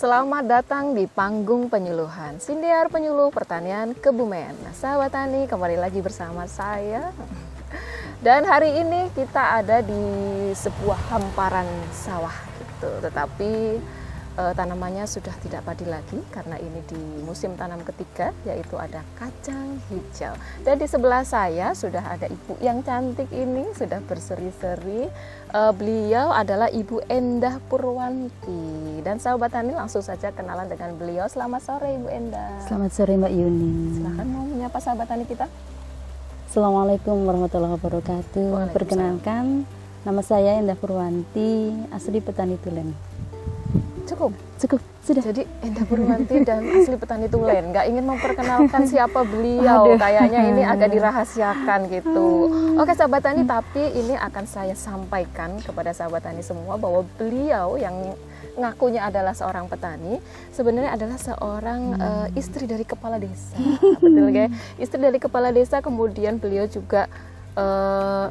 Selamat datang di panggung penyuluhan Sindiar Penyuluh Pertanian Kebumen. Nah, sahabat tani, kembali lagi bersama saya. Dan hari ini kita ada di sebuah hamparan sawah gitu. Tetapi uh, tanamannya sudah tidak padi lagi karena ini di musim tanam ketiga yaitu ada kacang hijau. Dan di sebelah saya sudah ada ibu yang cantik ini sudah berseri-seri. Uh, beliau adalah Ibu Endah Purwanti dan sahabat tani langsung saja kenalan dengan beliau. Selamat sore Ibu Endah. Selamat sore Mbak Yuni. Silahkan mau menyapa sahabat tani kita. Assalamualaikum warahmatullahi wabarakatuh. Perkenalkan, nama saya Endah Purwanti, asli petani Tulen. Cukup. Cukup. Sudah. Jadi Endah Purwanti dan asli petani Tulen. Nggak ingin memperkenalkan siapa beliau. Aduh. Kayaknya ini agak dirahasiakan gitu. Oke sahabat tani, tapi ini akan saya sampaikan kepada sahabat tani semua bahwa beliau yang ngakunya adalah seorang petani, sebenarnya adalah seorang hmm. uh, istri dari kepala desa. Betul guys? Istri dari kepala desa kemudian beliau juga uh,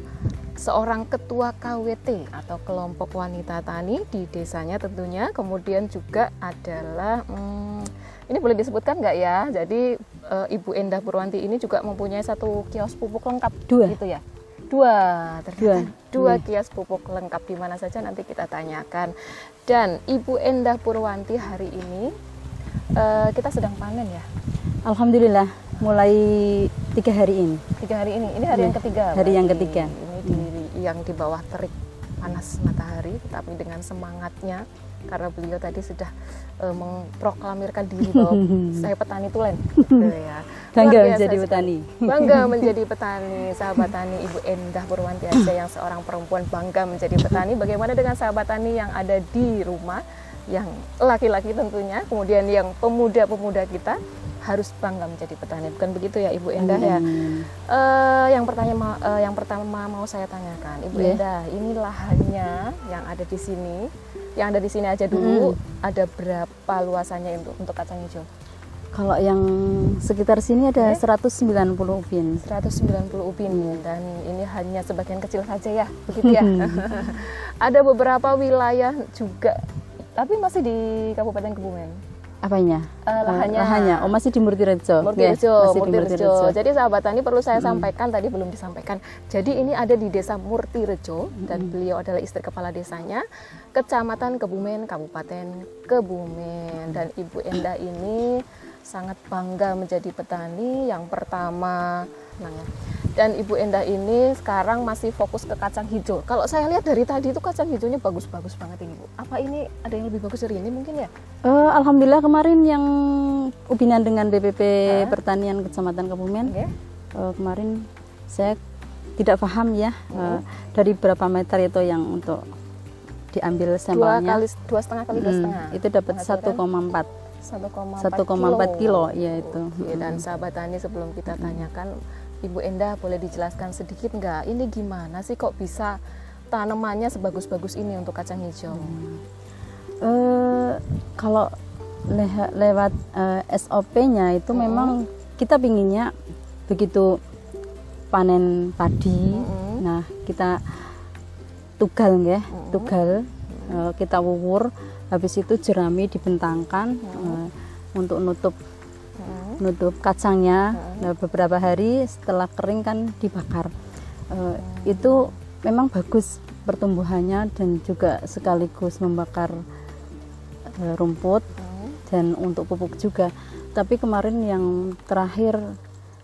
seorang ketua KWT atau kelompok wanita tani di desanya tentunya. Kemudian juga adalah hmm, ini boleh disebutkan nggak ya? Jadi e, Ibu Endah Purwanti ini juga mempunyai satu kios pupuk lengkap dua? gitu ya? Dua. Ternyata dua, dua hmm. kios pupuk lengkap di mana saja nanti kita tanyakan. Dan Ibu Endah Purwanti hari ini e, kita sedang panen ya? Alhamdulillah mulai tiga hari ini. Tiga hari ini. Ini hari ya, yang ketiga hari yang ketiga. di, yang di bawah terik panas matahari tapi dengan semangatnya karena beliau tadi sudah uh, memproklamirkan diri bahwa saya petani tulen. Gitu ya. bangga menjadi petani. bangga menjadi petani sahabat tani Ibu Endah Purwanti aja yang seorang perempuan bangga menjadi petani. Bagaimana dengan sahabat tani yang ada di rumah? Yang laki-laki tentunya kemudian yang pemuda-pemuda kita harus bangga menjadi petani. Bukan begitu ya Ibu Endah ya? Uh, yang pertama uh, yang pertama mau saya tanyakan. Ibu yeah. Endah ini lahannya yang ada di sini yang ada di sini aja dulu hmm. ada berapa luasannya untuk untuk kacang hijau? Kalau yang sekitar sini ada okay. 190 ubin. 190 ubin. Hmm. dan ini hanya sebagian kecil saja ya begitu ya? Ada beberapa wilayah juga tapi masih di Kabupaten Kebumen apanya? Uh, lahannya. lahannya. Oh masih di Murtirejo. Murtirejo, yeah, Murtirejo. Jadi sahabat tani perlu saya hmm. sampaikan tadi belum disampaikan. Jadi ini ada di Desa Murtirejo hmm. dan beliau adalah istri kepala desanya, Kecamatan Kebumen, Kabupaten Kebumen dan Ibu Endah ini sangat bangga menjadi petani yang pertama. Nah, dan Ibu Endah ini sekarang masih fokus ke kacang hijau. Kalau saya lihat dari tadi itu kacang hijaunya bagus-bagus banget ini Bu. Apa ini ada yang lebih bagus dari ini mungkin ya? Uh, Alhamdulillah kemarin yang ubinan dengan BPP uh. Pertanian Kecamatan Kebumen okay. uh, kemarin saya tidak paham ya uh. Uh, dari berapa meter itu yang untuk diambil sampelnya. Dua kali dua setengah kali dua hmm, setengah. Itu dapat 1,4 1,4 kilo. kilo ya itu. Oke, dan sahabat tani sebelum kita tanyakan Ibu Endah boleh dijelaskan sedikit nggak ini gimana sih kok bisa tanamannya sebagus-bagus ini untuk kacang hijau? Hmm. Uh, kalau le lewat uh, eh, SOP-nya itu hmm. memang kita pinginnya begitu panen padi, hmm. nah kita tugal ya, hmm. tugal uh, kita wuwur, habis itu jerami dibentangkan hmm. uh, untuk nutup nutup kacangnya nah, beberapa hari setelah kering kan dibakar. Uh, itu memang bagus pertumbuhannya dan juga sekaligus membakar uh, rumput dan untuk pupuk juga. Tapi kemarin yang terakhir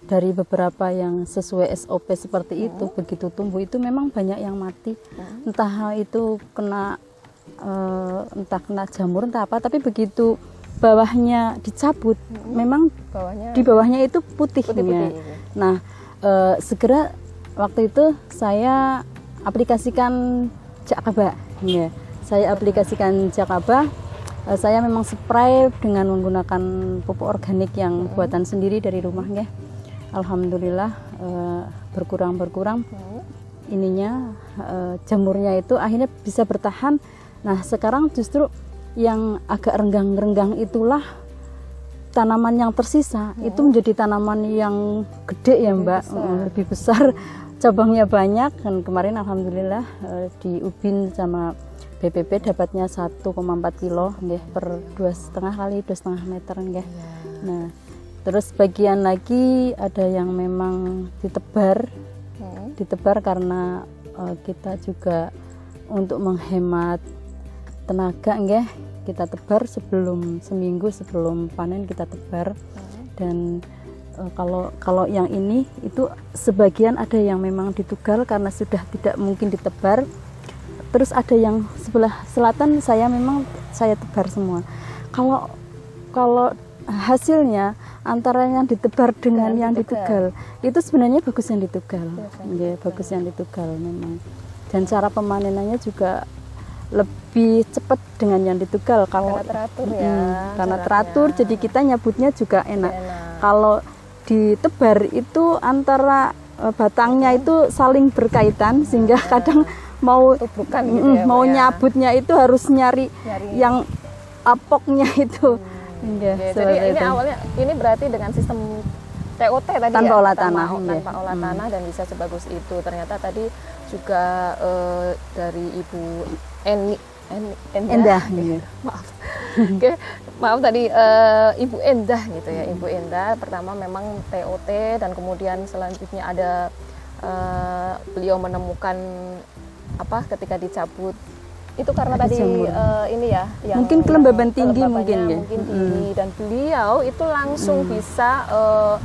dari beberapa yang sesuai SOP seperti itu begitu tumbuh itu memang banyak yang mati. Entah itu kena uh, entah kena jamur entah apa tapi begitu bawahnya dicabut hmm. memang bawahnya di bawahnya itu putihnya putih -putih. nah e, segera waktu itu saya aplikasikan jakaba ya saya aplikasikan jakaba e, saya memang spray dengan menggunakan pupuk organik yang hmm. buatan sendiri dari rumah ya alhamdulillah e, berkurang berkurang hmm. ininya e, jamurnya itu akhirnya bisa bertahan nah sekarang justru yang agak renggang-renggang itulah tanaman yang tersisa hmm. itu menjadi tanaman yang gede ya lebih mbak besar. Eh, lebih besar cabangnya banyak dan kemarin alhamdulillah eh, di ubin sama BPP dapatnya 1,4 kilo nggih per dua setengah kali dua setengah meter nggih. Iya. Nah, terus bagian lagi ada yang memang ditebar, Hmm. ditebar karena eh, kita juga untuk menghemat tenaga nggih, kita tebar sebelum seminggu sebelum panen kita tebar dan eh, kalau kalau yang ini itu sebagian ada yang memang ditugal karena sudah tidak mungkin ditebar. Terus ada yang sebelah selatan saya memang saya tebar semua. Kalau kalau hasilnya antara yang ditebar dengan, Dengan yang ditugal. ditugal itu sebenarnya bagus yang ditugal. Kan? Iya, bagus yang ditugal memang. Dan cara pemanenannya juga lebih cepat dengan yang ditugal kalau Karena teratur ya. Mm, karena teratur jadi kita nyabutnya juga enak. Enak. Kalau ditebar itu antara eh, batangnya itu saling berkaitan sehingga kadang mau Tubrukan gitu mm, ya, mau ya. nyabutnya itu harus nyari, Nyari. yang apoknya itu. Iya, Ya, jadi seperti ini itu. awalnya ini berarti dengan sistem TOT tadi Tanpa ya, olah tanah, iya. tanpa olah Hmm. tanah dan bisa sebagus itu. Ternyata tadi juga eh, dari Ibu Eni Eni Endah, Endah, ya. iya. maaf. Oke, maaf tadi eh, Ibu Endah gitu ya. Ibu Endah pertama memang TOT dan kemudian selanjutnya ada eh, beliau menemukan apa ketika dicabut itu karena tadi eh, ini ya yang Mungkin kelembaban tinggi mungkin ya. mungkin tinggi dan beliau itu langsung bisa eh,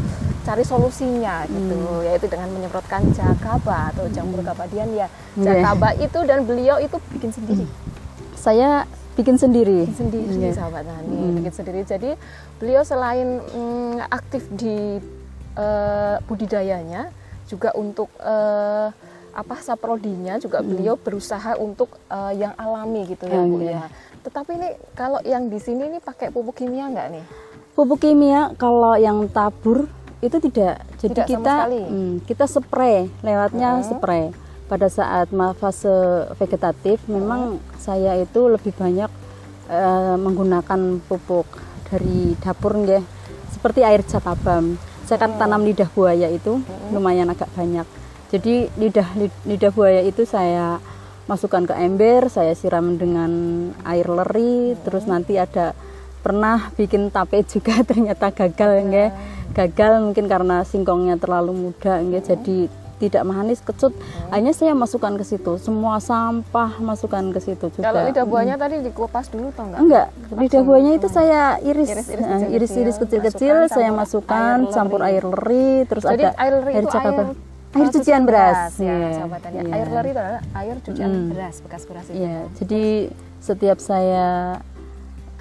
cari solusinya gitu yaitu dengan menyemprotkan jakaba atau jamur kabadian ya Iya. jakaba itu dan beliau itu bikin sendiri Saya bikin sendiri. bikin sendiri Iya. sahabat Tani Hmm. bikin sendiri jadi beliau selain mm, aktif di eh, budidayanya juga untuk eh, apa saprodinya juga beliau berusaha untuk eh, yang alami gitu ya Hmm, bu iya. ya tetapi ini kalau yang di sini ini pakai pupuk kimia nggak nih Pupuk kimia kalau yang tabur itu tidak. Jadi Tidak kita sekali? mm, kita spray, lewatnya Mhm. spray. Pada saat fase vegetatif memang saya itu lebih banyak eh, menggunakan pupuk dari dapur nggih. Seperti air jakabam. Saya kan tanam lidah buaya itu lumayan agak banyak. Jadi lidah lid- lidah buaya itu saya masukkan ke ember, saya siram dengan air leri, terus nanti ada pernah bikin tape juga ternyata gagal nggih. Gagal mungkin karena singkongnya terlalu muda nggih jadi tidak manis kecut. Akhirnya saya masukkan ke situ, semua sampah masukkan ke situ juga. kalau lidah buahnya tadi dikupas dulu atau enggak? Enggak, lidah buahnya itu saya iris, Iris-iris eh, kecil-kecil, iris-iris kecil-kecil, masukkan saya masukkan air campur air leri, terus jadi ada air leri itu air air cucian beras, ya Iya, sahabatannya iya. air leri itu adalah air cucian Mm. beras bekas beras itu. Iya, jadi setiap saya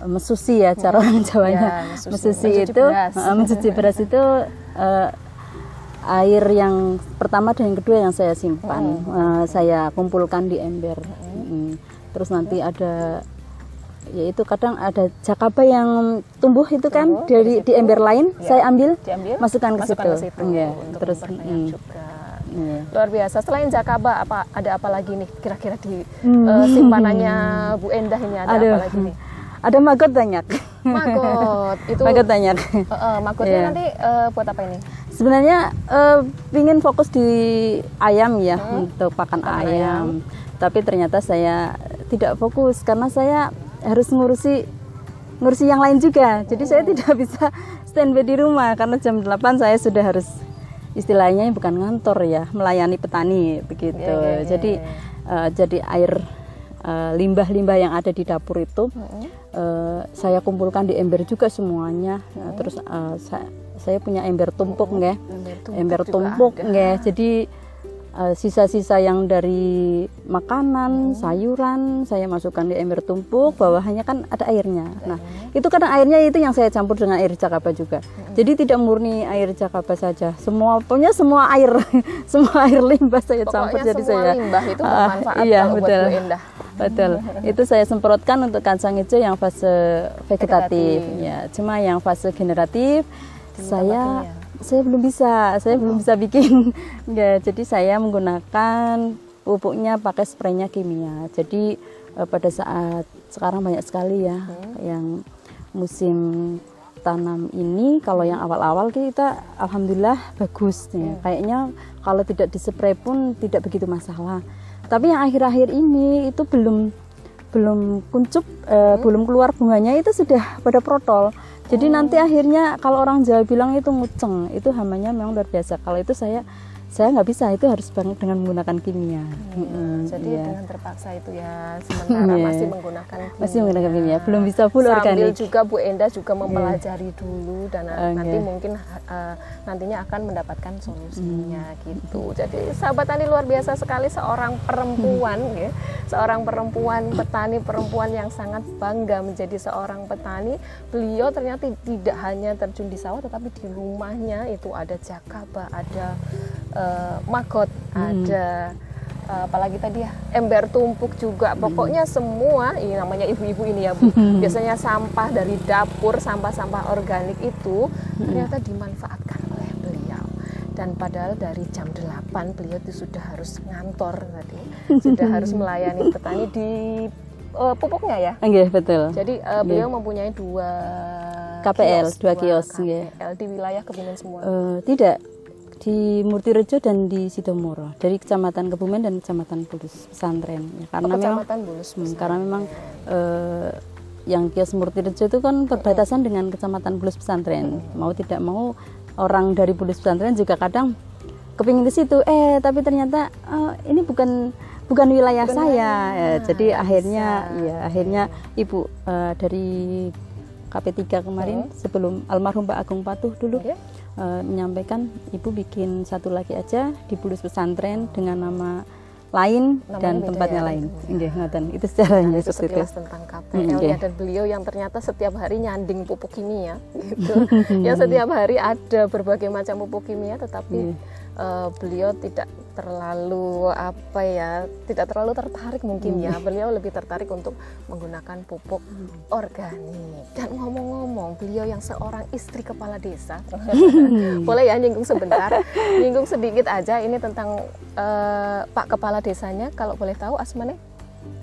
mesusi ya cara orang Jawanya, Ya, mesusi. mesusi, Mencuci itu, beras. mencuci beras itu eh, air yang pertama dan yang kedua yang saya simpan, eh, saya kumpulkan di ember, Mm. terus nanti ada yaitu kadang ada jakaba yang tumbuh itu kan Tumbuh dari di ember lain Ya. saya ambil diambil masukkan ke masukkan situ, ke situ untuk terus memperbanyak mm, juga. Iya. luar biasa. Selain jakaba apa ada apa lagi nih kira-kira di Hmm. eh, simpanannya Bu Endah ini? Ada Aduh, apa lagi nih ada maggot banyak, maggot itu maggot banyak. eh, eh, maggotnya Iya. nanti eh, buat apa ini Sebenarnya eh, ingin fokus di ayam ya untuk pakan Pakan ayam. Tapi ternyata saya tidak fokus karena saya harus ngurusi ngurusi yang lain juga. Jadi saya tidak bisa standby di rumah karena jam 8 saya sudah harus istilahnya bukan ngantor ya, melayani petani begitu. Iya, iya, iya, Jadi eh, jadi air eh, limbah-limbah yang ada di dapur itu eh, saya kumpulkan di ember juga semuanya. Nah, terus eh, saya, saya punya ember tumpuk nggih. Ember juga tumpuk ada. nggih. Jadi eh, sisa-sisa yang dari makanan, sayuran saya masukkan di ember tumpuk, bawahannya kan ada airnya. Nah, itu kadang airnya itu yang saya campur dengan air jakaba juga. Jadi tidak murni air jakaba saja. Semua punya semua air, semua air limbah saya campur Pokoknya jadi semua saya limbah itu Ah, bermanfaat iya, kalau buat betul. Bu Endah. Betul. itu saya semprotkan untuk kacang hijau yang fase vegetatif. Vegetatif. Ya, cuma yang fase generatif saya. Saya belum bisa, saya belum bisa bikin. Ya, jadi saya menggunakan pupuknya pakai spraynya kimia. Jadi eh, pada saat sekarang banyak sekali ya yang musim tanam ini kalau yang awal-awal kita alhamdulillah bagus nih. Kayaknya kalau tidak dispray pun tidak begitu masalah. Tapi yang akhir-akhir ini itu belum belum kuncup eh, belum keluar bunganya itu sudah pada protol jadi nanti akhirnya kalau orang Jawa bilang itu nguceng itu hamanya memang luar biasa. Kalau itu saya saya nggak bisa itu harus banget dengan menggunakan kimia Mm-mm, Jadi iya. dengan terpaksa itu ya sementara Iya. masih menggunakan kimia. masih menggunakan kimia belum bisa full Sambil organik juga Bu Enda juga mempelajari dulu dan Oke. nanti mungkin uh, nantinya akan mendapatkan solusinya Hmm. gitu. Jadi sahabat tani luar biasa sekali seorang perempuan ya, seorang perempuan petani perempuan yang sangat bangga menjadi seorang petani. Beliau ternyata tidak hanya terjun di sawah tetapi di rumahnya itu ada jakaba, ada uh, magot, ada uh, apalagi tadi ya ember tumpuk juga. Pokoknya semua ini namanya ibu-ibu ini ya bu. Biasanya sampah dari dapur sampah-sampah organik itu ternyata dimanfaatkan oleh beliau. Dan padahal dari jam 8 beliau itu sudah harus ngantor tadi. Sudah harus melayani petani di uh, pupuknya ya. Oke, betul. Jadi uh, beliau mempunyai dua KPL, dua kios. KPL di wilayah Kebumen semua. Eh, tidak di Murtirejo dan di Sidomoro dari kecamatan Kebumen dan kecamatan Bulus pesantren. Ya, karena Oh, memang Kecamatan Bulus Hmm, karena memang eh, yang kios Murtirejo itu kan berbatasan dengan kecamatan Bulus pesantren. Mau tidak mau orang dari Bulus pesantren juga kadang kepingin ke situ. Eh tapi ternyata eh, ini bukan bukan wilayah saya. Ya, jadi akhirnya ya akhirnya ibu eh, dari KP3 kemarin sebelum almarhum Pak Agung Patuh dulu Oke. Eh, menyampaikan ibu bikin satu lagi aja di Bulus pesantren dengan nama lain Namanya dan tempatnya ya, lain. tentunya. Nggih, ngoten. Itu sejarahnya itu seperti itu. tentang KPL ya dan beliau yang ternyata setiap hari nyanding pupuk kimia gitu. yang setiap hari ada berbagai macam pupuk kimia tetapi Iya. eh, beliau tidak terlalu apa ya tidak terlalu tertarik mungkin ya. Hmm. beliau lebih tertarik untuk menggunakan pupuk organik. Dan ngomong-ngomong beliau yang seorang istri kepala desa. Boleh ya nyinggung sebentar? Nyinggung sedikit aja ini tentang eh, Pak kepala desanya. Kalau boleh tahu asmane?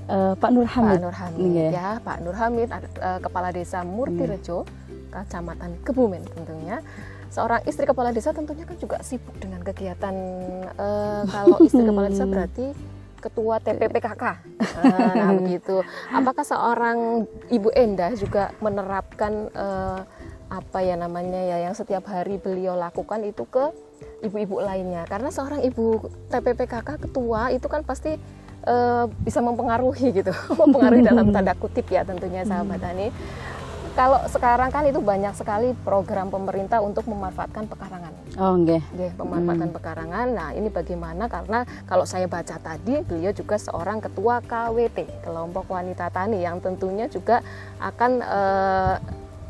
Eh, Pak Nur Pak Hamid. Nur Hamid Iya. ya. Pak Nur Hamid ada, eh, kepala desa Murtirejo kecamatan Kebumen tentunya seorang istri kepala desa tentunya kan juga sibuk dengan kegiatan eh, kalau istri kepala desa berarti ketua TPPKK nah, begitu. Apakah seorang ibu Enda juga menerapkan eh, apa ya namanya ya yang setiap hari beliau lakukan itu ke ibu-ibu lainnya? Karena seorang ibu TPPKK ketua itu kan pasti eh, bisa mempengaruhi gitu. Mempengaruhi dalam tanda kutip ya tentunya sahabat tani kalau sekarang kan itu banyak sekali program pemerintah untuk memanfaatkan pekarangan Oh, nggih. Nggih, pemanfaatan pekarangan. Nah, ini bagaimana? Karena kalau saya baca tadi, beliau juga seorang ketua KWT, kelompok wanita tani, yang tentunya juga akan eh,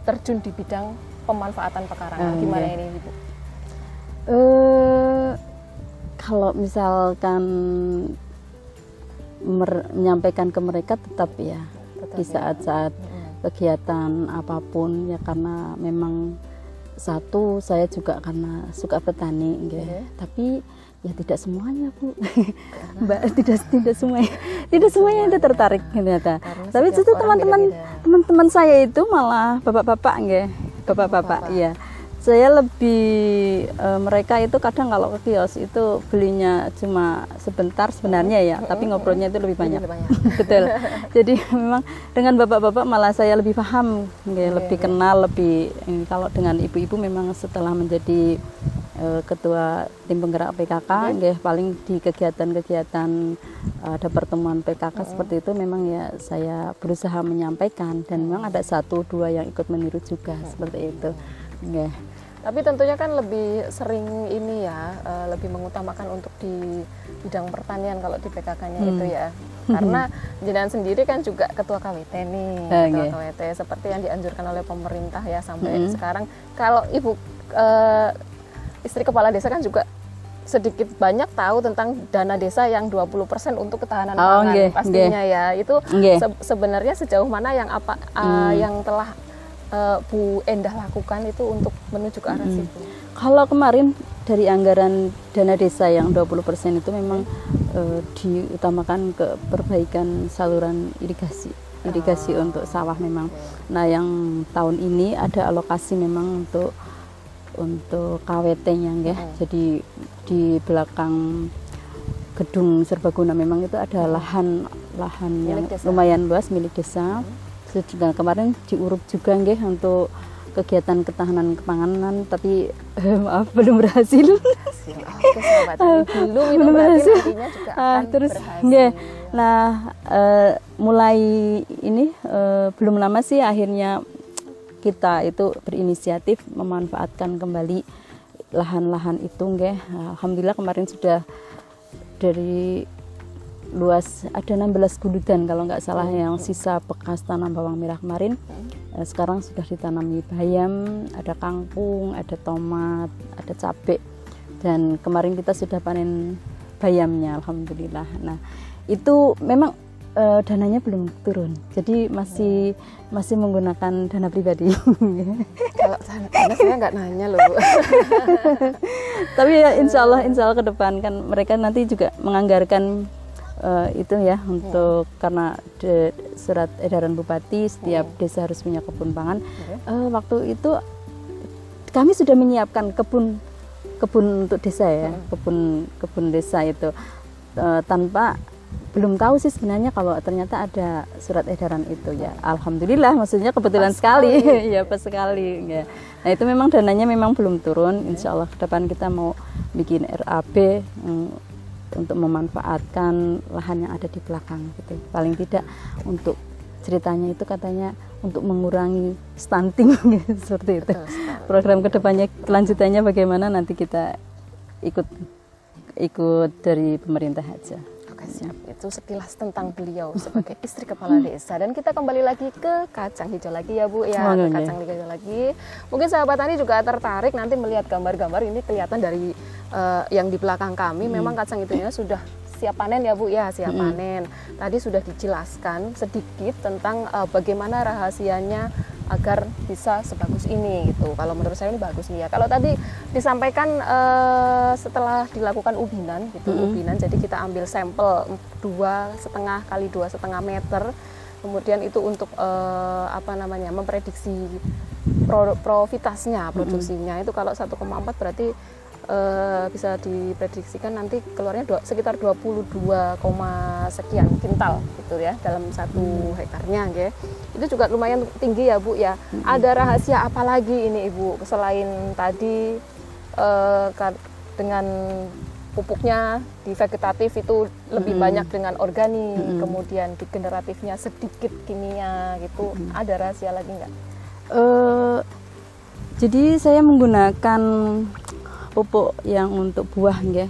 terjun di bidang pemanfaatan pekarangan. Ah, Gimana iya. ini, Ibu? Eh kalau misalkan menyampaikan ke mereka tetap ya Tetap di ya. saat-saat Mm-mm. Kegiatan apa pun ya karena memang satu saya juga karena suka bertani nggih. Oke. tapi ya tidak semuanya bu mbak tidak tidak semuanya tidak semuanya itu tertarik ternyata Karena tapi orang teman-teman teman-teman saya itu malah bapak-bapak nggih bapak-bapak Bapak. iya saya lebih eh, mereka itu kadang kalau ke kios itu belinya cuma sebentar sebenarnya ya tapi ngobrolnya itu lebih banyak. Lebih banyak. betul. Jadi memang dengan bapak-bapak malah saya lebih paham nggih, lebih kenal lebih ini. Kalau dengan ibu-ibu memang setelah menjadi eh, ketua tim penggerak PKK nggih, paling di kegiatan-kegiatan eh, ada pertemuan PKK seperti itu memang ya saya berusaha menyampaikan. Dan memang ada satu dua yang ikut meniru juga seperti itu nggih. Tapi tentunya kan lebih sering ini ya, eh, lebih mengutamakan untuk di bidang pertanian kalau di PKK-nya itu Hmm. ya. Karena jenengan sendiri kan juga ketua KWT nih, Eh, ketua nggih. KWT seperti yang dianjurkan oleh pemerintah ya sampai Hmm. sekarang. Kalau ibu eh, istri kepala desa kan juga sedikit banyak tahu tentang dana desa yang 20% untuk ketahanan Oh, pangan nggih, pastinya ya. Itu Nggih. se- sebenarnya sejauh mana yang apa eh, Hmm. yang telah eh, Bu Endah lakukan itu untuk menuju ke arah situ. Kalau kemarin dari anggaran dana desa yang 20% itu memang eh, diutamakan ke perbaikan saluran irigasi. Irigasi untuk sawah memang. Nah, yang tahun ini ada alokasi memang untuk untuk KWT-nya nggih. Jadi di belakang gedung serbaguna memang itu ada lahan lahan yang Milik desa. lumayan luas milik desa. Sudah kemarin diuruk juga nggih untuk kegiatan ketahanan kepanganan tapi maaf belum berhasil. Hasil. Oke sahabat tani belum itu Belum berhasil. juga Ah, akan terus berhasil. nggih. Nah, eh, mulai ini eh, belum lama sih akhirnya kita itu berinisiatif memanfaatkan kembali lahan-lahan itu nggih. Alhamdulillah kemarin sudah dari luas ada 16 guludan kalau nggak salah yang sisa bekas tanam bawang merah kemarin Eh, sekarang sudah ditanami bayam, ada kangkung, ada tomat, ada cabai dan kemarin kita sudah panen bayamnya alhamdulillah. Nah, itu memang eh, dananya belum turun. Jadi masih masih menggunakan dana pribadi. Kalau karena saya nggak nanya loh Bu. Tapi ya insya Allah, insya Allah ke depan kan mereka nanti juga menganggarkan eh, itu ya untuk karena de- surat edaran bupati setiap desa harus punya kebun pangan. Eh, waktu itu kami sudah menyiapkan kebun kebun untuk desa ya, kebun kebun desa itu. Eh, tanpa belum tahu sih sebenarnya kalau ternyata ada surat edaran itu ya. Alhamdulillah maksudnya kebetulan sekali. ya pas sekali ya. Nah itu memang dananya memang belum turun. Insya Allah ke depan kita mau bikin RAB mm, untuk memanfaatkan lahan yang ada di belakang gitu. Paling tidak untuk ceritanya itu katanya untuk mengurangi stunting seperti itu. Betul program ke depannya kelanjutannya bagaimana? Nanti kita ikut ikut dari pemerintah aja Siap. Itu sekilas tentang beliau sebagai istri kepala desa. Dan kita kembali lagi ke kacang hijau lagi ya Bu ya. Oh, Ke kacang hijau lagi. Mungkin sahabat tani juga tertarik nanti melihat gambar-gambar ini kelihatan dari eh, yang di belakang kami. Memang kacang hijaunya sudah siap panen ya Bu ya siap panen. Tadi sudah dijelaskan sedikit tentang eh, bagaimana rahasianya agar bisa sebagus ini gitu. Kalau menurut saya ini bagus nih ya. Kalau tadi disampaikan eh, setelah dilakukan ubinan gitu, ubinan. Jadi kita ambil sampel dua setengah kali dua setengah meter. Kemudian itu untuk eh, apa namanya memprediksi pro- profitasnya, produksinya itu kalau 1,4 berarti eh, bisa diprediksikan nanti keluarnya dua- sekitar 22, koma sekian kintal gitu ya dalam satu hektarnya ya. Itu juga lumayan tinggi ya Bu ya. Ada rahasia apa lagi ini Ibu selain tadi ka- dengan pupuknya di vegetatif itu lebih banyak dengan organik, kemudian di generatifnya sedikit kimia gitu. Ada rahasia lagi nggak? Eh, jadi saya menggunakan pupuk yang untuk buah ya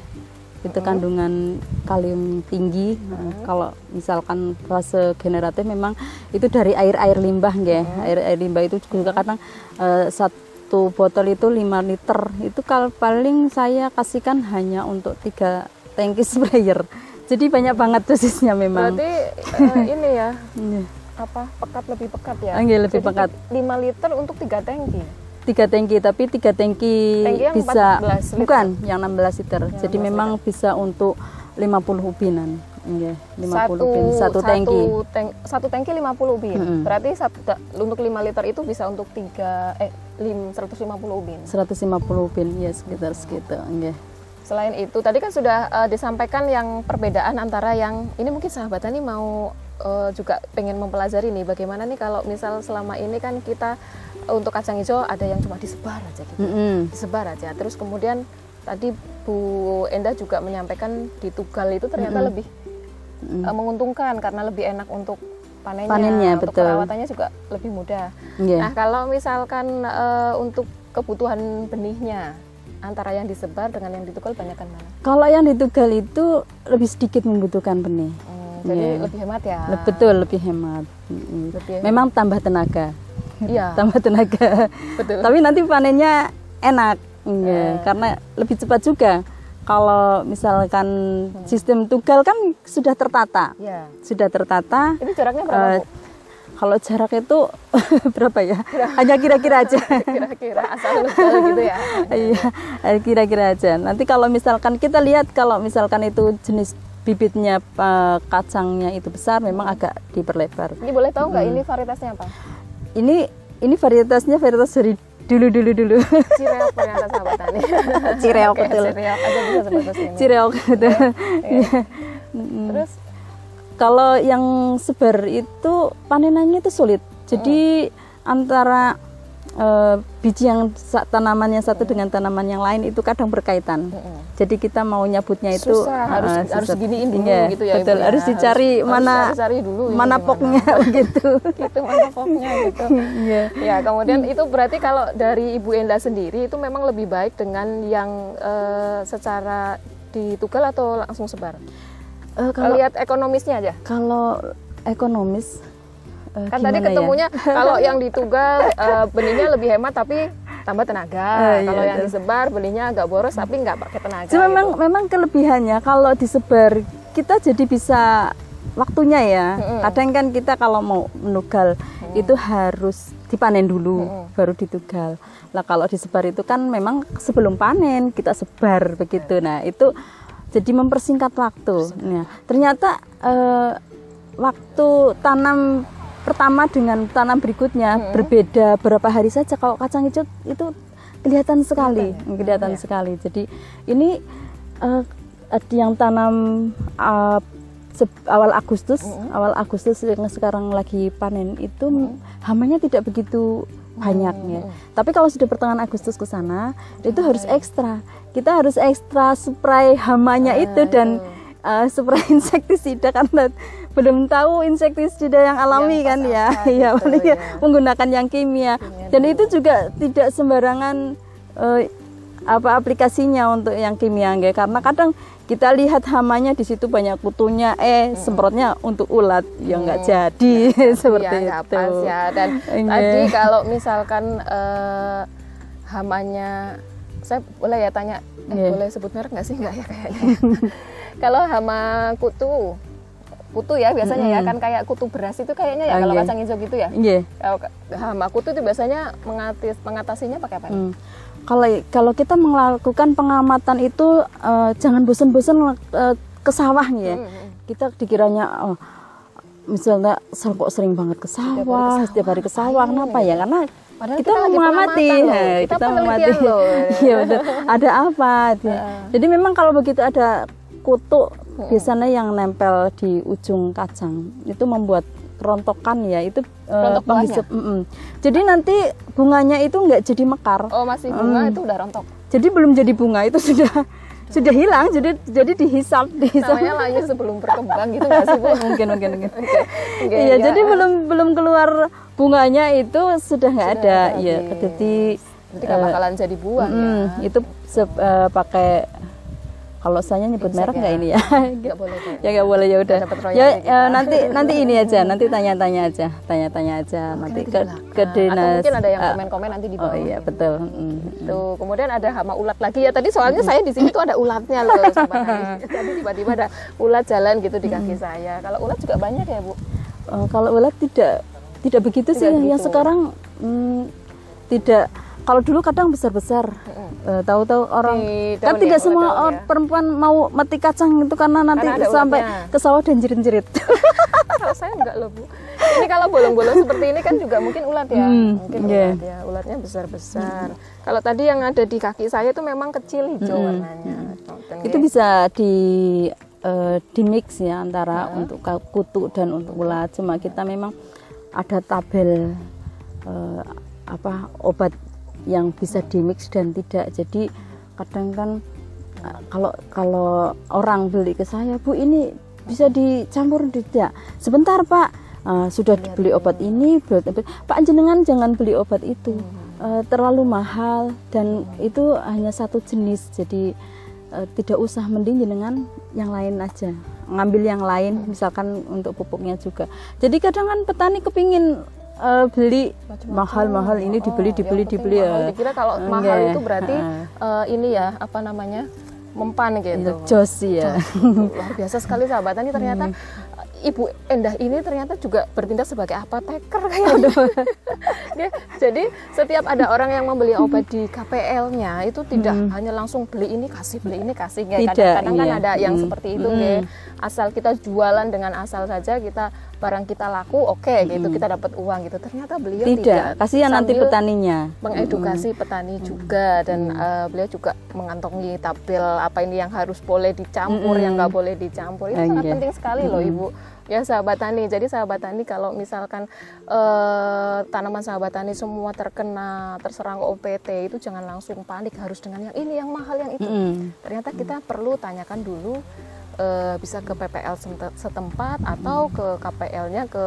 itu kandungan kalium tinggi. Nah, kalau misalkan fase generatif memang itu dari air air limbah ya air air limbah itu juga kadang eh, satu botol itu 5 liter. Itu kalau paling saya kasihkan hanya untuk tiga tangki sprayer jadi banyak banget dosisnya memang. Berarti eh, ini ya Iya. apa pekat lebih pekat ya? Ah, iya, lebih Jadi pekat. 5 liter untuk tiga tangki. Tiga tangki tapi tiga tangki Tangki yang bisa 14 liter. bukan yang 16 liter jadi memang bisa untuk 50 ubinan Iya, 50 ubin satu tangki Satu, tang- satu tangki 50 ubin. Mm-mm. Berarti satu, untuk 5 liter itu bisa untuk 3 eh lim, 150 ubin. 150 ubin ya sekitar segitu. Selain itu, tadi kan sudah eh, disampaikan yang perbedaan antara yang ini mungkin sahabat tani mau eh, juga pengen mempelajari nih bagaimana nih kalau misal selama ini kan kita untuk kacang hijau ada yang cuma disebar aja gitu. Mm-mm. disebar aja. Terus kemudian tadi Bu Endah juga menyampaikan di Tugal itu ternyata lebih eh, menguntungkan karena lebih enak untuk panennya, Panennya, untuk betul. perawatannya juga lebih mudah. Iya. Nah kalau misalkan eh, untuk kebutuhan benihnya antara yang disebar dengan yang ditugal banyakkan mana? kalau yang ditugal itu lebih sedikit membutuhkan benih Hmm, jadi Iya. lebih hemat ya. Betul lebih hemat. Lebih hemat. memang tambah tenaga Iya. tambah tenaga Betul. tapi nanti panennya enak Iya, Eh. karena lebih cepat juga kalau misalkan sistem tugal kan sudah tertata Ya. sudah tertata Itu jaraknya berapa? Bu? kalau jarak itu berapa ya hanya kira-kira aja Kira-kira asal gitu ya. iya kira-kira aja nanti kalau misalkan kita lihat kalau misalkan itu jenis bibitnya eh, kacangnya itu besar memang agak diperlebar Ini boleh tahu nggak ini varietasnya apa? ini ini varietasnya varietas dari dulu dulu dulu Cireok ternyata sahabat tani. Cireok Oke, betul. Cireok aja bisa sebut bahasa ini. Cireok betul. Iya. Terus Kalau yang sebar itu panenannya itu sulit. Jadi antara eh, biji yang tanaman yang satu dengan tanaman yang lain itu kadang berkaitan. Jadi kita mau nyabutnya itu susah harus eh, harus susah. giniin dulu Iya, gitu ya. Ibu Betul, ya. harus dicari Harus- mana harus cari dulu mana gimana. poknya gitu mana poknya gitu. Iya. Ya, kemudian itu berarti kalau dari Ibu Enda sendiri itu memang lebih baik dengan yang eh, secara ditugal atau langsung sebar? Eh, kalau Lihat ekonomisnya aja. kalau ekonomis eh, Kan tadi ya? ketemunya kalau yang ditugal eh, benihnya lebih hemat tapi tambah tenaga. Iya, kalau yang betul. disebar benihnya agak boros tapi nggak pakai tenaga. Cuma memang gitu. memang kelebihannya kalau disebar kita jadi bisa waktunya ya. Mm-mm. Kadang kan kita kalau mau menugal itu harus dipanen dulu Mm-mm. baru ditugal. Lah kalau disebar itu kan memang sebelum panen kita sebar begitu. Nah, itu jadi mempersingkat waktu. Nah, ternyata eh, waktu tanam pertama dengan tanam berikutnya. Berbeda berapa hari saja kalau kacang hijau itu kelihatan sekali kelihatan. sekali. Jadi ini ada yang tanam se- awal Agustus. Awal Agustus yang sekarang lagi panen itu hamanya tidak begitu banyak ya. Tapi kalau sudah pertengahan Agustus ke sana itu harus ekstra. Kita harus ekstra spray hamanya itu dan uh, spray insektisida karena belum tahu insektisida yang alami Yang kan ya ya gitu, paling ya, ya. menggunakan yang kimia dan itu juga tidak sembarangan eh, apa aplikasinya untuk yang kimia nggak karena kadang kita lihat hamanya di situ banyak kutunya eh semprotnya untuk ulat ya nggak jadi seperti ya, itu pas ya. Dan Iya. tadi kalau misalkan eh, hamanya, saya boleh ya tanya, eh, Iya. boleh sebut merek nggak sih nggak ya kayaknya. kalau hama kutu, kutu ya biasanya ya kan kayak kutu beras itu kayaknya ya Ah, kalau iya. kacang hijau gitu ya. Iya. Ka- hama kutu itu biasanya mengatis, mengatasinya pakai apa? nih? Hmm. Kalau kalau kita melakukan pengamatan itu eh, jangan bosan-bosan eh, ke sawah ya. Hmm, hmm. Kita dikiranya oh, misalnya "Sel, kok sering banget ke sawah, setiap hari ke sawah, kenapa ya? Karena Padahal kita, kita mengamati. Nah, Kita kita mengamati. loh. Iya. Ada apa? dia. Jadi memang kalau begitu ada kutu biasanya yang nempel di ujung kacang itu membuat kerontokan ya itu Rontok bawahnya? penghisap- mm-mm. Jadi nanti bunganya itu nggak jadi mekar. Oh masih bunga itu udah rontok. Jadi belum jadi bunga itu sudah sudah hilang. Jadi jadi dihisap dihisap. Namanya layu sebelum berkembang gitu nggak sih bu? mungkin mungkin mungkin. Oke, Iya, ya. jadi belum belum keluar bunganya itu sudah nggak ada. Iya, jadi Nanti nggak bakalan jadi buah ya. mm, itu se- eh, pakai kalau saya nyebut Insek merek ya? nggak ini ya? Nggak boleh ya nggak boleh ya udah. Ya kita. eh, nanti nanti ini aja, nanti tanya-tanya aja, tanya-tanya aja nanti ke ke Atau dinas. mungkin ada yang eh, komen-komen nanti di Oh bawah. iya betul. Mm. Tuh, kemudian ada hama ulat lagi ya. Tadi soalnya saya di sini tuh ada ulatnya loh. Tadi tiba-tiba ada ulat jalan gitu di kaki saya. Kalau ulat juga banyak ya, Bu? Eh, kalau ulat tidak tidak begitu sih yang sekarang mm, tidak kalau dulu kadang besar-besar Eh, tahu-tahu orang Di kan tidak ya, semua or- ya. perempuan mau meti kacang itu karena nanti Karena sampai ulatnya. ke sawah dan jerit-jerit kalau saya enggak loh, Bu. Ini kalau bolong-bolong seperti ini kan juga mungkin ulat ya. Hmm, mungkin iya. ulat ya. Ulatnya besar-besar. Kalau tadi yang ada di kaki saya itu memang kecil hijau warnanya. Dan itu bisa di eh, di mix ya antara untuk ka- kutu dan untuk ulat cuma kita memang ada tabel eh, apa obat yang bisa di mix dan tidak. Jadi kadang kan eh, kalau kalau orang beli ke saya bu ini bisa dicampur tidak sebentar pak. Eh, sudah dibeli obat ini beli obat- pak jenengan jangan beli obat itu. Eh, terlalu mahal dan itu hanya satu jenis. Jadi eh, tidak usah mending jenengan yang lain aja. Ngambil yang lain misalkan untuk pupuknya juga. Jadi kadang kan petani kepingin eh, beli mahal-mahal ini dibeli Oh, dibeli yang penting dibeli mahal. ya Dikira kalau Enggak. mahal itu berarti eh, ini ya apa namanya mempan gitu. jos sih ya luar biasa sekali sahabat tani ternyata Ibu Endah ini ternyata juga bertindak sebagai apoteker kayaknya. Dia- jadi setiap ada orang yang membeli obat di KPL-nya itu tidak hanya langsung beli ini kasih beli ini kasih ya. Tidak, Kadang-kadang kan iya. ada yang Mm. seperti itu Mm. ya. Asal kita jualan dengan asal saja kita barang kita laku oke gitu. Kita dapat uang gitu. Ternyata beliau tidak. Tidak, kasihan nanti petaninya. mengedukasi petani juga dan eh, beliau juga mengantongi tabel apa ini yang harus boleh dicampur Mm-mm. yang nggak boleh dicampur. Itu Ah, sangat iya. penting sekali loh ibu. Ya sahabat tani. Jadi sahabat tani kalau misalkan eh, tanaman sahabat tani semua terkena terserang OPT itu jangan langsung panik. Harus dengan yang ini yang mahal yang itu. Ternyata kita perlu tanyakan dulu eh, bisa ke PPL setempat atau ke KPL-nya ke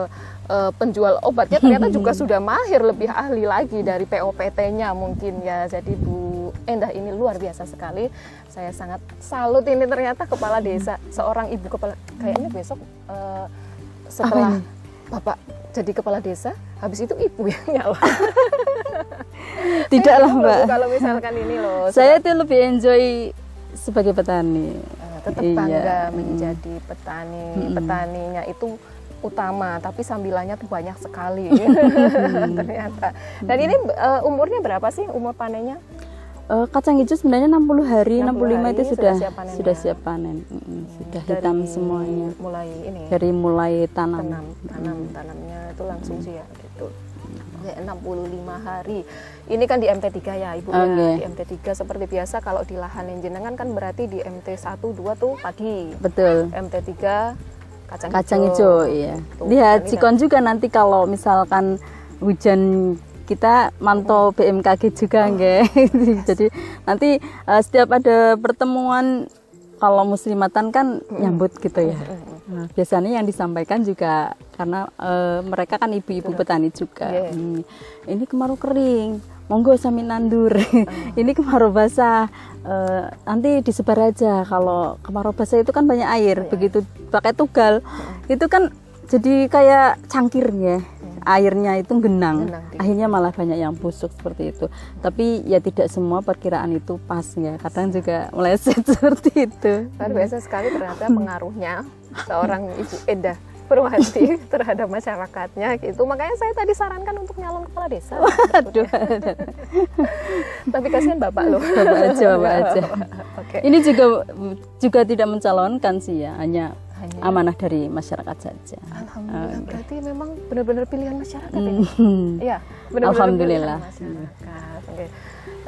eh, penjual obatnya ternyata juga sudah mahir lebih ahli lagi dari POPT-nya mungkin ya jadi Bu Endah ini luar biasa sekali saya sangat salut ini ternyata kepala desa seorang ibu kepala kayaknya besok eh, setelah? Bapak jadi kepala desa habis itu ibu yang nyala Tidaklah Loh, mbak. Kalau misalkan ini loh Saya itu lebih enjoy sebagai petani. Tetap Iya, bangga mm. menjadi petani Mm-mm. petaninya itu utama tapi sambilannya tuh banyak sekali ternyata dan ini eh, umurnya berapa sih umur panennya Eh, kacang hijau sebenarnya 60 hari, 60 65 itu hari sudah sudah siap panen sudah ya? siap panen. Mm-mm, sudah Dari hitam semuanya. mulai ini Dari mulai tanam. tanam tanam tanamnya itu langsung sih ya gitu Oke, 65 hari. Ini kan di MT3 ya, Ibu ya. Oke. Di MT3 seperti biasa kalau di lahan yang jenengan kan berarti di MT1 2 tuh padi. Betul. MT3 kacang, Kacang hijau, iya. Tuh, Lihat ini sikon juga nanti kalau misalkan hujan kita mantau BMKG juga nggak. Jadi nanti eh, setiap ada pertemuan kalau muslimatan kan nyambut gitu ya. Nah, biasanya yang disampaikan juga karena eh, mereka kan ibu-ibu petani juga. Iya. Hmm, Ini kemarau kering, monggo sami nandur. Ini kemarau basah, eh, nanti disebar aja. Kalau kemarau basah itu kan banyak air, begitu pakai tugal, itu kan jadi kayak cangkir ya. Airnya itu genang, Genang, akhirnya malah banyak yang busuk seperti itu. Tapi ya tidak semua perkiraan itu pas ya. Kadang juga meleset seperti itu. Luar biasa sekali ternyata pengaruhnya seorang Ibu Eda Purwanti terhadap masyarakatnya gitu. Makanya saya tadi sarankan untuk nyalon kepala desa. Aduh, Tapi kasihan Bapak loh. Bapak aja, Bapak aja. Oke. Ini juga juga tidak mencalonkan sih ya, hanya Hanya- amanah dari masyarakat saja. Alhamdulillah berarti memang benar-benar pilihan masyarakat ini. Hmm. Iya, benar-benar Alhamdulillah. pilihan masyarakat. Oke.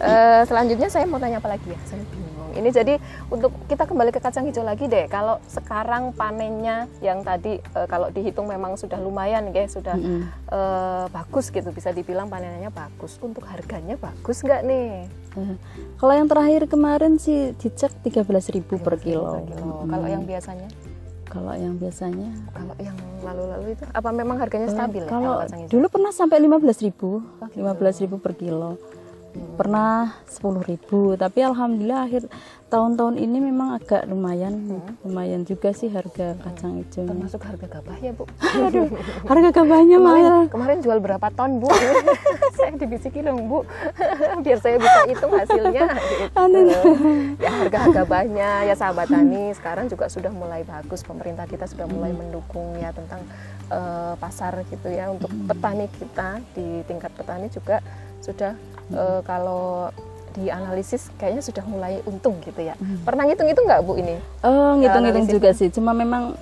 Eh, selanjutnya saya mau tanya apa lagi ya? Saya bingung. Ini jadi untuk kita kembali ke kacang hijau lagi deh. Kalau sekarang panennya yang tadi eh, kalau dihitung memang sudah lumayan, guys, sudah Mm-mm. eh, bagus gitu, bisa dibilang panennya bagus. Untuk harganya bagus nggak nih? Eh, Kalau yang terakhir kemarin sih dicek 13.000 per kilo. Per kilo. Mm-mm. Kalau yang biasanya, Kalau yang biasanya kalau yang lalu-lalu itu apa memang harganya stabil ya kalau kacang hijau? dulu pernah sampai 15.000, Oh, gitu. 15.000 per kilo. Pernah 10.000, tapi alhamdulillah akhir tahun-tahun ini memang agak lumayan, Hmm. lumayan juga sih harga kacang hijaunya. Termasuk harga gabah ya bu? Aduh, harga gabahnya mahal. Kemarin jual berapa ton bu? saya dibisiki dong bu, biar saya bisa hitung hasilnya. Gitu. Ya harga gabahnya ya sahabat tani sekarang juga sudah mulai bagus. Pemerintah kita sudah mulai mendukung ya tentang eh, pasar gitu ya untuk petani kita di tingkat petani juga sudah eh, kalau dianalisis kayaknya sudah mulai untung gitu ya. Pernah ngitung itu nggak bu ini? Oh, ngitung-ngitung juga sih. Cuma memang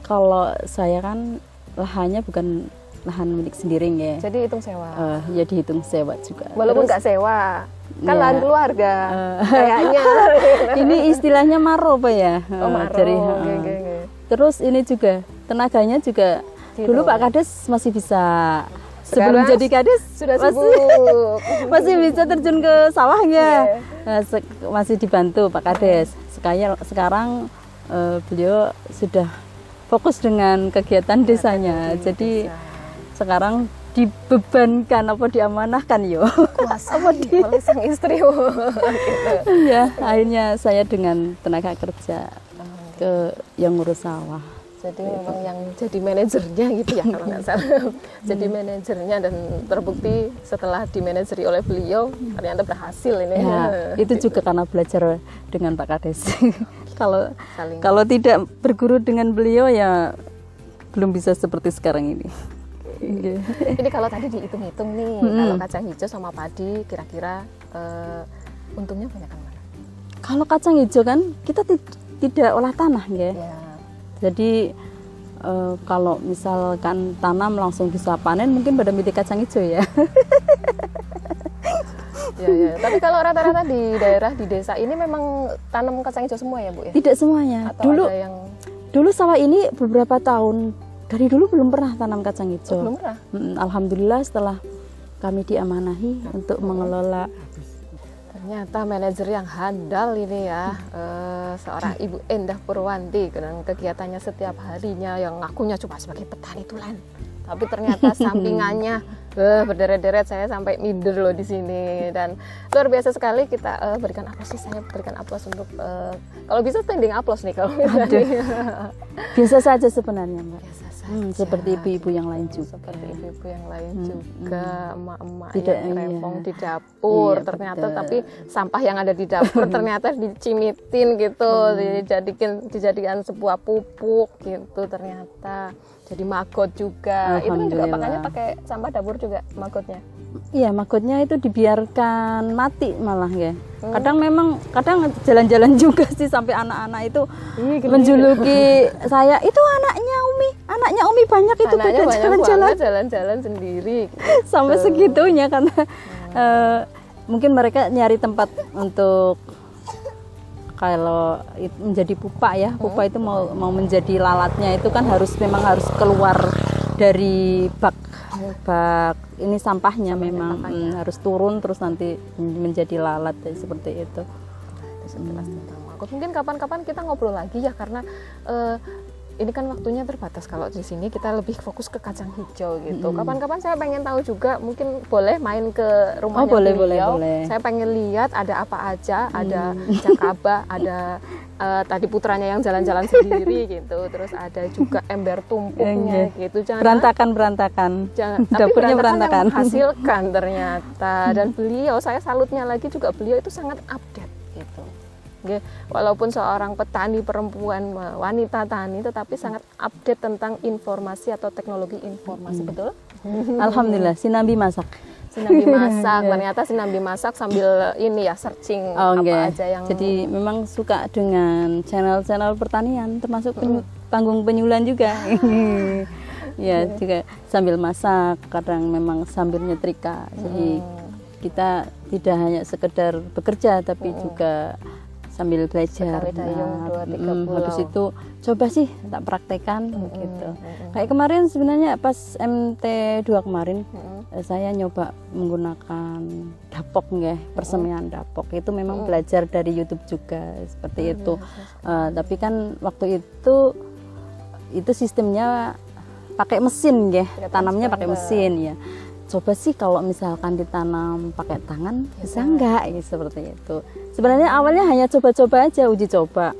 kalau saya kan lahannya bukan lahan milik sendiri ya. Jadi hitung sewa. Eh, ya dihitung sewa juga. Walaupun nggak sewa, kan Ya. lahan keluarga Eh. kayaknya. ini istilahnya maro apa ya? Oh, maro. Dari, Oke, eh, oke, oke. Terus ini juga tenaganya juga Gitu. dulu Pak Kades masih bisa sebelum jadi Kades Sudah masih sibuk. masih bisa terjun ke sawahnya. Nah, se- masih dibantu Pak Kades. Sekarang sekarang eh, beliau sudah fokus dengan kegiatan desanya. di Jadi desa. sekarang dibebankan apa diamanahkan yo. Kuasai oleh sang istri. gitu. ya, akhirnya saya dengan tenaga kerja ke yang ngurus sawah. Jadi memang yang jadi manajernya gitu ya kalau nggak salah. jadi manajernya dan terbukti setelah dimanajeri oleh beliau ternyata berhasil ini. Ya, itu juga karena belajar dengan Pak Kades. kalau Saling kalau tidak berguru dengan beliau ya belum bisa seperti sekarang ini. Iya. Ini kalau tadi dihitung-hitung nih, Mm-mm. kalau kacang hijau sama padi kira-kira eh, untungnya banyak kan mana? Kalau kacang hijau kan kita ti- tidak olah tanah ya. Ya. Jadi eh, kalau misalkan tanam langsung bisa panen mungkin pada milih kacang hijau ya. Ya, ya. Tapi kalau rata-rata di daerah di desa ini memang tanam kacang hijau semua ya bu ya? tidak semuanya. Atau dulu ada yang dulu sawah ini beberapa tahun dari dulu belum pernah tanam kacang oh, hijau. belum pernah? Alhamdulillah setelah kami diamanahi untuk mengelola Ternyata manajer yang handal ini ya, eh, seorang Ibu Endah Purwanti dengan kegiatannya setiap harinya yang ngakunya cuma sebagai petani tulen. Tapi ternyata sampingannya eh, berderet-deret saya sampai minder loh di sini dan luar biasa sekali kita eh, berikan aplaus sih saya berikan aplaus untuk eh, kalau bisa standing aplaus nih kalau misalnya. biasa saja sebenarnya mbak. Biasa saja. Hmm, seperti ibu-ibu yang lain juga. seperti ibu-ibu yang lain Hmm, juga emak-emak Tidak, yang iya. rempong di dapur Iya, ternyata betul. tapi sampah yang ada di dapur ternyata dicimitin gitu Hmm. dijadikan dijadikan sebuah pupuk gitu ternyata jadi magot juga. Itu kan juga makanya pakai sampah dapur juga magotnya Iya, makutnya itu dibiarkan mati malah ya. Hmm. Kadang memang kadang jalan-jalan juga sih sampai anak-anak itu Ih, geli. menjuluki saya itu anaknya Umi, anaknya Umi banyak itu anaknya jalan-jalan. jalan-jalan sendiri. Sampai segitunya karena eh, mungkin mereka nyari tempat untuk kalau menjadi pupa ya pupa itu mau mau menjadi lalatnya itu kan harus memang harus keluar dari bak bak ini sampahnya memang. mm, harus turun terus nanti menjadi lalat ya, seperti itu. Sekilas tentang maggot. Mungkin kapan-kapan kita ngobrol lagi ya karena eh, ini kan waktunya terbatas kalau di sini kita lebih fokus ke kacang hijau gitu. Kapan-kapan saya pengen tahu juga mungkin boleh main ke rumahnya Oh, boleh, boleh, beliau. boleh. Saya pengen lihat ada apa aja, ada jakaba, ada eh, tadi putranya yang jalan-jalan sendiri gitu. Terus ada juga ember tumpuknya gitu. Jangan berantakan berantakan jangan tapi berantakan berantakan yang menghasilkan ternyata dan beliau saya salutnya lagi juga beliau itu sangat update walaupun seorang petani perempuan wanita tani tetapi sangat update tentang informasi atau teknologi informasi betul? Alhamdulillah sinambi masak. Sinambi masak ternyata sinambi masak sambil ini ya searching Oh, apa enggak. aja yang Jadi memang suka dengan channel-channel pertanian, termasuk penyu- panggung penyulan juga. ya juga sambil masak, kadang memang sambil nyetrika. Jadi kita tidak hanya sekedar bekerja, tapi juga sambil belajar. Mm, habis itu coba sih tak praktekan gitu. Kayak kemarin sebenarnya pas MT2 kemarin. Eh, saya nyoba menggunakan dapok ya persemian dapok. Itu memang belajar dari YouTube juga seperti itu. Eh, tapi kan waktu itu itu sistemnya pakai mesin ya tanamnya pakai mesin ya coba sih kalau misalkan ditanam pakai tangan bisa enggak ya, seperti itu. Sebenarnya awalnya hanya coba-coba aja uji coba.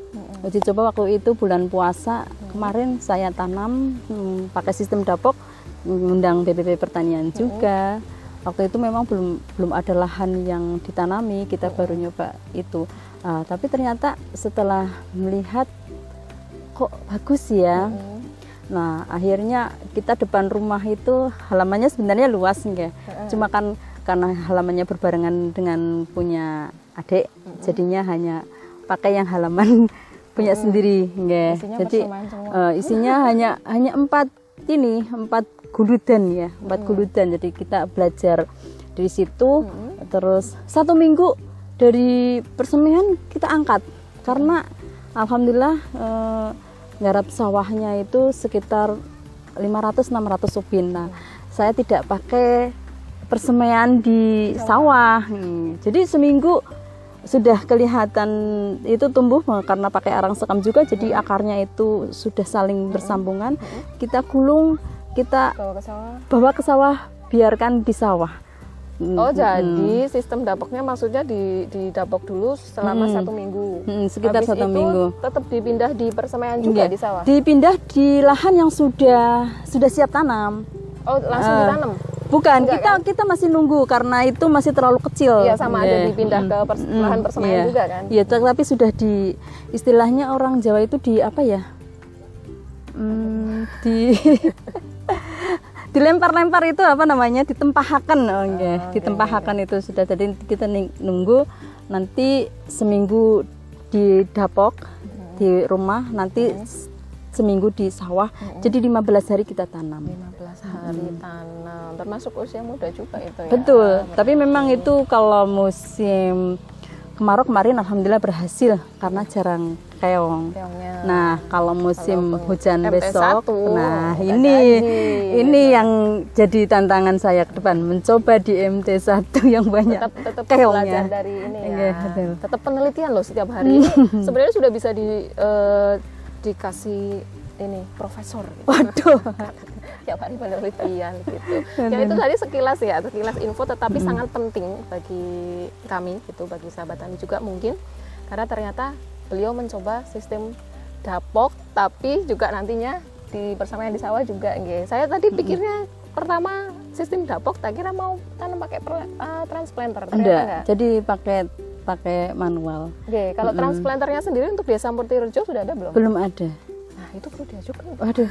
Uji coba waktu itu bulan puasa. Kemarin saya tanam hmm, pakai sistem dapok mengundang BPP pertanian juga. Waktu itu memang belum belum ada lahan yang ditanami kita baru nyoba itu. Ah, tapi ternyata setelah melihat kok bagus ya Nah, akhirnya kita depan rumah itu halamannya sebenarnya luas enggak. Cuma kan karena halamannya berbarengan dengan punya adik, jadinya hanya pakai yang halaman punya sendiri enggak. Isinya Jadi eh, isinya hanya hanya empat ini, empat guludan ya, empat guludan. Jadi kita belajar dari situ terus satu minggu dari persemian kita angkat. Karena alhamdulillah eh, garap sawahnya itu sekitar 500-600 ubin. Nah, saya tidak pakai persemaian di sawah. Hmm, Jadi seminggu sudah kelihatan itu tumbuh karena pakai arang sekam juga jadi akarnya itu sudah saling bersambungan. Kita gulung, kita bawa ke sawah bawa ke sawah, biarkan di sawah. Hmm, Oh jadi sistem dapoknya maksudnya di di dapok dulu selama satu minggu. Hmm, sekitar Habis satu itu minggu. Tetap dipindah di persemaian juga Enggak. di sawah. Dipindah di lahan yang sudah sudah siap tanam. Oh langsung Ah. ditanam. Bukan, Enggak, kita kita masih nunggu karena itu masih terlalu kecil. Iya sama ada Iya. dipindah ke pers- Mm, lahan persemaian iya. juga kan. Iya, tapi sudah di istilahnya orang Jawa itu di apa ya? Hmm, di dilempar-lempar itu apa namanya ditempahakan oh, okay. ditempahakan itu sudah jadi kita nunggu nanti seminggu di dapok hmm. di rumah nanti hmm. seminggu di sawah hmm. jadi 15 hari kita tanam 15 hari hmm. tanam termasuk usia muda juga itu ya betul tapi memang itu kalau musim kemarau kemarin alhamdulillah berhasil karena jarang keong. Keongnya. Nah, kalau musim kalau hujan MT1, besok, nah ini jadi. ini yang jadi tantangan saya ke depan mencoba di MT1 yang banyak tetap, tetap keongnya. dari ini ya. ya tetap penelitian loh setiap hari. Sebenarnya sudah bisa di uh, dikasih ini profesor. Gitu. Waduh. tiap hari penelitian gitu. ya itu tadi sekilas ya, sekilas info tetapi hmm. sangat penting bagi kami gitu, bagi sahabat tani juga mungkin karena ternyata beliau mencoba sistem dapok tapi juga nantinya di yang di sawah juga nggih. Saya tadi pikirnya hmm. pertama sistem dapok tak kira mau tanam pakai uh, transplanter enggak, enggak. Jadi pakai pakai manual. Oke, kalau -hmm. transplanternya sendiri untuk desa Murtirejo sudah ada belum? Belum ada. Nah, itu perlu diajukan. Waduh.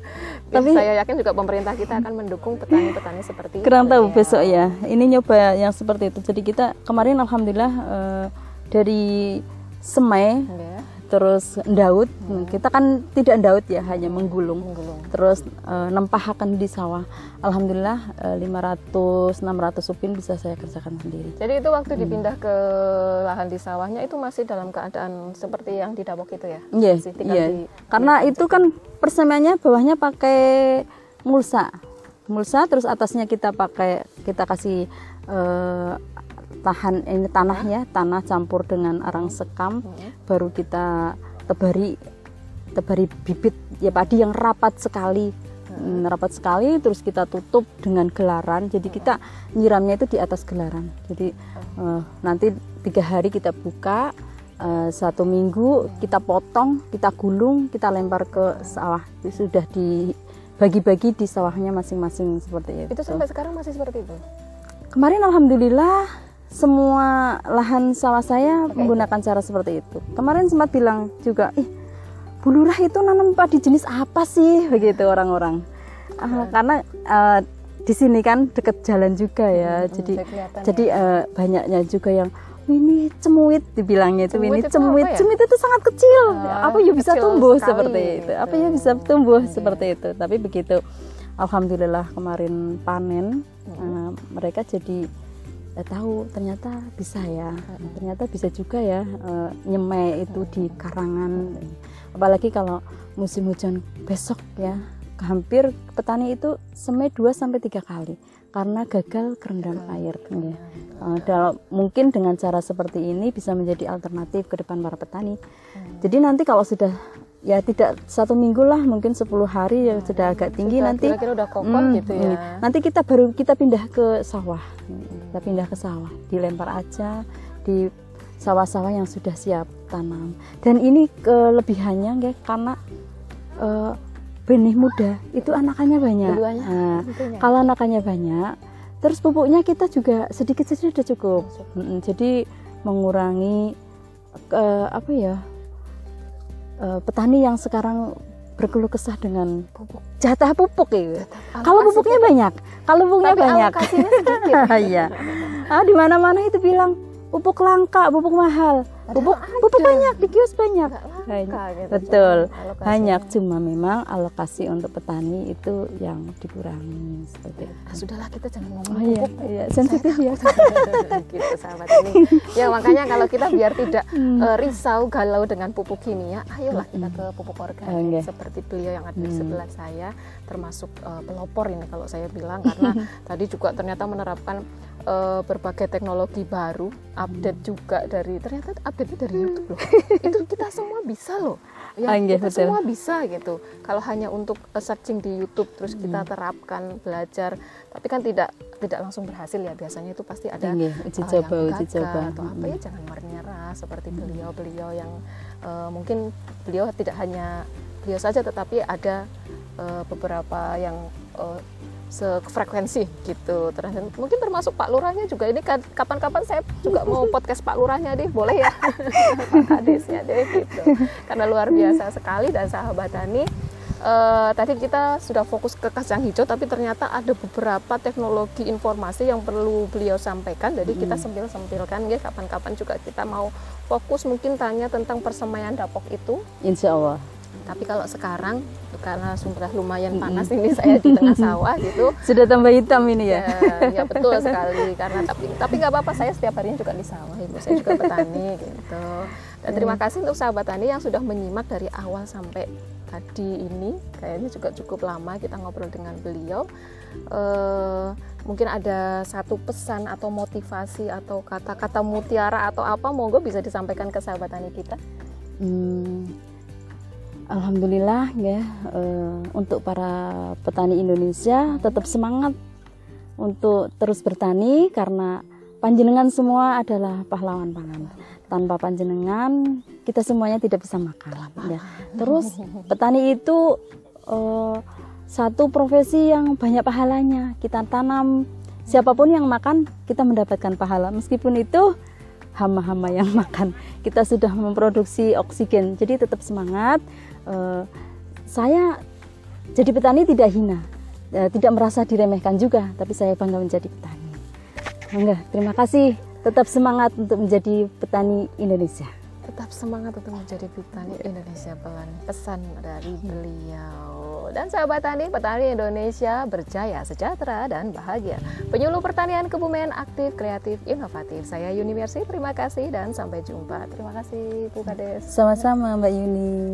Tapi saya yakin juga pemerintah kita akan mendukung petani-petani seperti Kurang tahu ya. besok ya. Ini nyoba yang seperti itu. Jadi kita kemarin alhamdulillah uh, dari semai yeah. terus daud hmm. kita kan tidak daud ya hanya menggulung, menggulung. terus e, nempahakan di sawah alhamdulillah e, 500 600 supin bisa saya kerjakan sendiri jadi itu waktu hmm. dipindah ke lahan di sawahnya itu masih dalam keadaan seperti yang di dapok itu ya iya yeah, yeah. Di, karena di itu kan persemaiannya bawahnya pakai mulsa mulsa terus atasnya kita pakai kita kasih uh, tahan ini tanahnya tanah campur dengan arang sekam hmm. baru kita tebari tebari bibit ya padi yang rapat sekali. Hmm. rapat sekali terus kita tutup dengan gelaran. Jadi kita nyiramnya itu di atas gelaran. Jadi uh, nanti tiga hari kita buka uh, satu minggu kita potong kita gulung kita lempar ke sawah. Itu sudah dibagi-bagi di sawahnya masing-masing seperti itu. Itu sampai sekarang masih seperti itu? Kemarin alhamdulillah semua lahan sawah saya okay. menggunakan cara seperti itu. Kemarin sempat bilang juga, ih bulurah itu nanam padi jenis apa sih begitu orang-orang. Uh, karena uh, di sini kan deket jalan juga ya, hmm, jadi jadi uh, banyaknya juga yang ini cemuit dibilangnya itu cemuit ini cemuit ya? cemuit itu sangat kecil uh, apa ya bisa tumbuh sekali. seperti itu apa ya bisa tumbuh okay. seperti itu tapi begitu alhamdulillah kemarin panen hmm. uh, mereka jadi eh, tahu ternyata bisa ya. Ternyata bisa juga ya eh, nyemai itu di karangan. Apalagi kalau musim hujan besok ya hampir petani itu semai 2 sampai tiga kali karena gagal kerendam air. Ya. Uh, dalam, mungkin dengan cara seperti ini bisa menjadi alternatif ke depan para petani. Jadi nanti kalau sudah ya tidak satu minggu lah mungkin 10 hari ya sudah agak tinggi sudah, nanti. kira-kira udah kokoh hmm, gitu ya. Nanti kita baru kita pindah ke sawah. Kita pindah ke sawah. Dilempar aja di sawah-sawah yang sudah siap tanam. Dan ini kelebihannya ya karena uh, benih muda. Itu anakannya banyak. Nah, kalau anakannya banyak terus pupuknya kita juga sedikit saja sudah cukup. Hmm, jadi mengurangi uh, apa ya uh, petani yang sekarang berkeluh kesah dengan pupuk jatah pupuk ya. Kalau pupuknya banyak, kalau pupuknya Tapi banyak. Iya. ah di mana-mana itu bilang pupuk langka, pupuk mahal. Pupuk pupuk banyak di kios banyak. Langka, gitu, Betul. Banyak cuma memang alokasi untuk petani itu yang dikurangi seperti itu. Ah, sudahlah kita jangan ngomong oh, iya, iya. sensitif ya. gitu sahabat ini. Ya makanya kalau kita biar tidak uh, risau galau dengan pupuk kimia, ayolah kita ke pupuk organik okay. seperti beliau yang ada di hmm. sebelah saya termasuk uh, pelopor ini kalau saya bilang karena tadi juga ternyata menerapkan uh, berbagai teknologi baru, update juga dari ternyata update dari YouTube loh. itu kita semua bisa loh. Ya, Angge, kita betul. semua bisa gitu. Kalau hanya untuk searching di YouTube terus kita hmm. terapkan belajar, tapi kan tidak tidak langsung berhasil ya. Biasanya itu pasti ada Angge, uji uh, coba, yang uji coba. atau apa ya hmm. jangan menyerah seperti beliau-beliau yang uh, mungkin beliau tidak hanya beliau saja tetapi ada uh, beberapa yang uh, sefrekuensi gitu. Terus mungkin termasuk Pak Lurahnya juga ini kan kapan-kapan saya juga mau podcast Pak Lurahnya deh, boleh ya? Pak Kadesnya deh gitu. Karena luar biasa sekali dan sahabat Tani uh, tadi kita sudah fokus ke kacang hijau, tapi ternyata ada beberapa teknologi informasi yang perlu beliau sampaikan. Jadi kita sempil sempilkan ya kapan-kapan juga kita mau fokus mungkin tanya tentang persemaian dapok itu. Insya Allah. Tapi kalau sekarang karena sudah lumayan panas ini saya di tengah sawah gitu. Sudah tambah hitam ini ya. Ya, ya betul sekali karena tapi tapi nggak apa-apa saya setiap harinya juga di sawah ibu saya juga petani gitu. Dan terima kasih untuk sahabat tani yang sudah menyimak dari awal sampai tadi ini kayaknya juga cukup lama kita ngobrol dengan beliau. Uh, mungkin ada satu pesan atau motivasi atau kata-kata mutiara atau apa monggo bisa disampaikan ke sahabat tani kita. Hmm, Alhamdulillah ya uh, untuk para petani Indonesia tetap semangat untuk terus bertani karena panjenengan semua adalah pahlawan pangan. Tanpa panjenengan kita semuanya tidak bisa makan ya. Terus petani itu uh, satu profesi yang banyak pahalanya. Kita tanam siapa pun yang makan kita mendapatkan pahala meskipun itu hama-hama yang makan. Kita sudah memproduksi oksigen. Jadi tetap semangat uh, saya jadi petani tidak hina, uh, tidak merasa diremehkan juga, tapi saya bangga menjadi petani. Bangga, terima kasih. Tetap semangat untuk menjadi petani Indonesia. Tetap semangat untuk menjadi petani Indonesia pelan pesan dari beliau. Dan sahabat tani, petani Indonesia berjaya, sejahtera, dan bahagia. Penyuluh pertanian Kebumen aktif, kreatif, inovatif. Saya Yuni Mersi, terima kasih dan sampai jumpa. Terima kasih Bu Kades. Sama-sama Mbak Yuni.